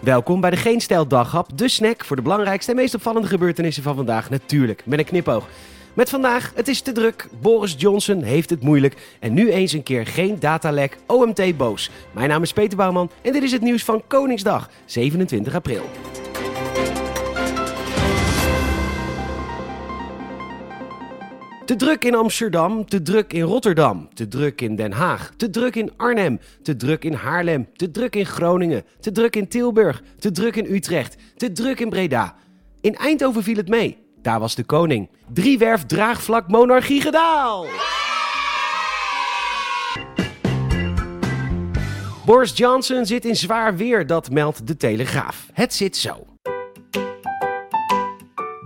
Welkom bij de Geen Stijl Daghap, de snack voor de belangrijkste en meest opvallende gebeurtenissen van vandaag. Natuurlijk, met een knipoog. Met vandaag, het is te druk, Boris Johnson heeft het moeilijk en nu eens een keer geen datalek, OMT boos. Mijn naam is Peter Bouwman en dit is het nieuws van Koningsdag, 27 april. Te druk in Amsterdam, te druk in Rotterdam, te druk in Den Haag, te druk in Arnhem, te druk in Haarlem, te druk in Groningen, te druk in Tilburg, te druk in Utrecht, te druk in Breda. In Eindhoven viel het mee. Daar was de koning. Driewerf draagvlak monarchie gedaal. Boris Johnson zit in zwaar weer, dat meldt de Telegraaf. Het zit zo.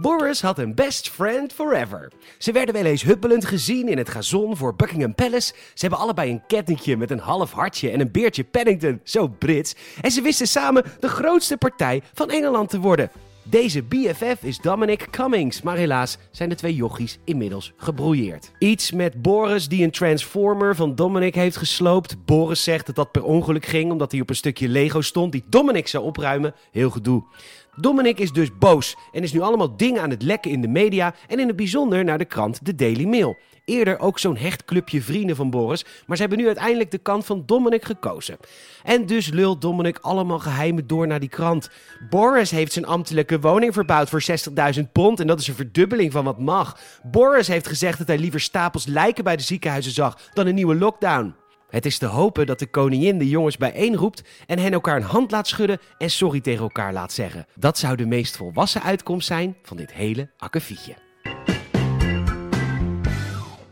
Boris had een best friend forever. Ze werden wel eens huppelend gezien in het gazon voor Buckingham Palace. Ze hebben allebei een kettingje met een half hartje en een beertje Paddington, zo Brits. En ze wisten samen de grootste partij van Engeland te worden. Deze BFF is Dominic Cummings, maar helaas zijn de twee jochies inmiddels gebrouilleerd. Iets met Boris die een transformer van Dominic heeft gesloopt. Boris zegt dat dat per ongeluk ging omdat hij op een stukje Lego stond die Dominic zou opruimen. Heel gedoe. Dominic is dus boos en is nu allemaal dingen aan het lekken in de media en in het bijzonder naar de krant The Daily Mail. Eerder ook zo'n hecht clubje vrienden van Boris, maar ze hebben nu uiteindelijk de kant van Dominic gekozen. En dus lult Dominic allemaal geheimen door naar die krant. Boris heeft zijn ambtelijke woning verbouwd voor 60.000 pond en dat is een verdubbeling van wat mag. Boris heeft gezegd dat hij liever stapels lijken bij de ziekenhuizen zag dan een nieuwe lockdown. Het is te hopen dat de koningin de jongens bijeenroept en hen elkaar een hand laat schudden en sorry tegen elkaar laat zeggen. Dat zou de meest volwassen uitkomst zijn van dit hele akkefietje.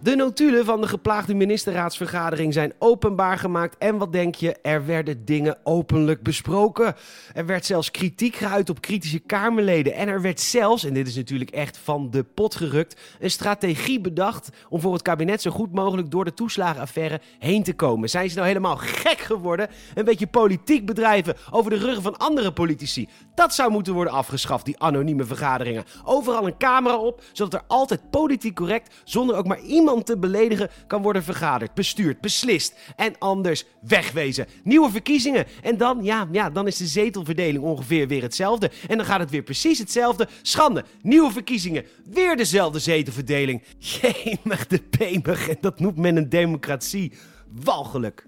De notulen van de geplaagde ministerraadsvergadering zijn openbaar gemaakt. En wat denk je? Er werden dingen openlijk besproken. Er werd zelfs kritiek geuit op kritische Kamerleden. En er werd zelfs, en dit is natuurlijk echt van de pot gerukt, een strategie bedacht om voor het kabinet zo goed mogelijk door de toeslagenaffaire heen te komen. Zijn ze nou helemaal gek geworden? Een beetje politiek bedrijven over de ruggen van andere politici. Dat zou moeten worden afgeschaft, die anonieme vergaderingen. Overal een camera op, zodat er altijd politiek correct, zonder ook maar iemand te beledigen kan worden vergaderd, bestuurd, beslist en anders wegwezen. Nieuwe verkiezingen en dan, ja, ja, dan is de zetelverdeling ongeveer weer hetzelfde. En dan gaat het weer precies hetzelfde. Schande, nieuwe verkiezingen, weer dezelfde zetelverdeling. Jemig de pemig en dat noemt men een democratie. Walgelijk.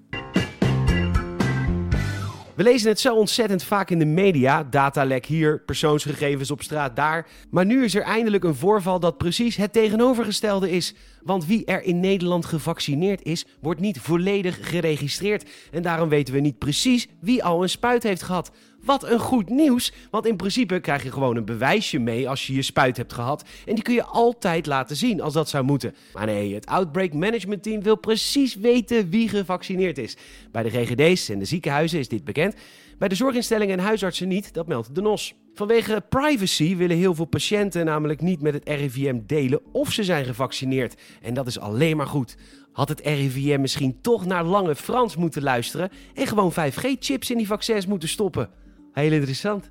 We lezen het zo ontzettend vaak in de media. Datalek hier, persoonsgegevens op straat daar. Maar nu is er eindelijk een voorval dat precies het tegenovergestelde is. Want wie er in Nederland gevaccineerd is, wordt niet volledig geregistreerd. En daarom weten we niet precies wie al een spuit heeft gehad. Wat een goed nieuws, want in principe krijg je gewoon een bewijsje mee als je je spuit hebt gehad. En die kun je altijd laten zien als dat zou moeten. Maar nee, het Outbreak Management Team wil precies weten wie gevaccineerd is. Bij de GGD's en de ziekenhuizen is dit bekend. Bij de zorginstellingen en huisartsen niet, dat meldt de NOS. Vanwege privacy willen heel veel patiënten namelijk niet met het RIVM delen of ze zijn gevaccineerd. En dat is alleen maar goed. Had het RIVM misschien toch naar Lange Frans moeten luisteren en gewoon 5G-chips in die vaccins moeten stoppen? Heel interessant.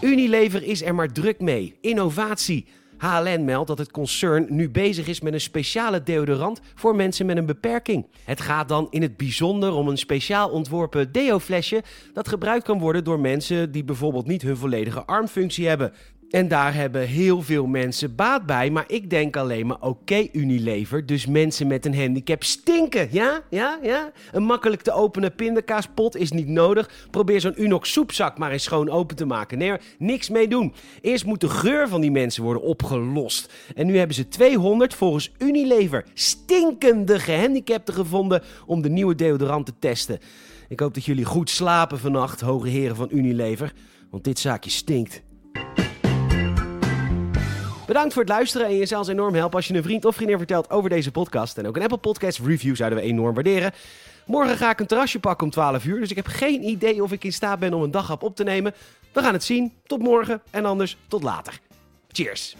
Unilever is er maar druk mee. Innovatie. HLN meldt dat het concern nu bezig is met een speciale deodorant voor mensen met een beperking. Het gaat dan in het bijzonder om een speciaal ontworpen deo-flesje dat gebruikt kan worden door mensen die bijvoorbeeld niet hun volledige armfunctie hebben. En daar hebben heel veel mensen baat bij. Maar ik denk alleen maar, oké Unilever, dus mensen met een handicap stinken. Ja? Ja? Ja? Een makkelijk te openen pindakaaspot is niet nodig. Probeer zo'n Unox soepzak maar eens schoon open te maken. Nee, niks mee doen. Eerst moet de geur van die mensen worden opgelost. En nu hebben ze 200 volgens Unilever stinkende gehandicapten gevonden om de nieuwe deodorant te testen. Ik hoop dat jullie goed slapen vannacht, hoge heren van Unilever. Want dit zaakje stinkt. Bedankt voor het luisteren en je zal ons enorm helpen als je een vriend of vriendin vertelt over deze podcast. En ook een Apple Podcast review zouden we enorm waarderen. Morgen ga ik een terrasje pakken om 12 uur, dus ik heb geen idee of ik in staat ben om een daghap op te nemen. We gaan het zien. Tot morgen en anders tot later. Cheers!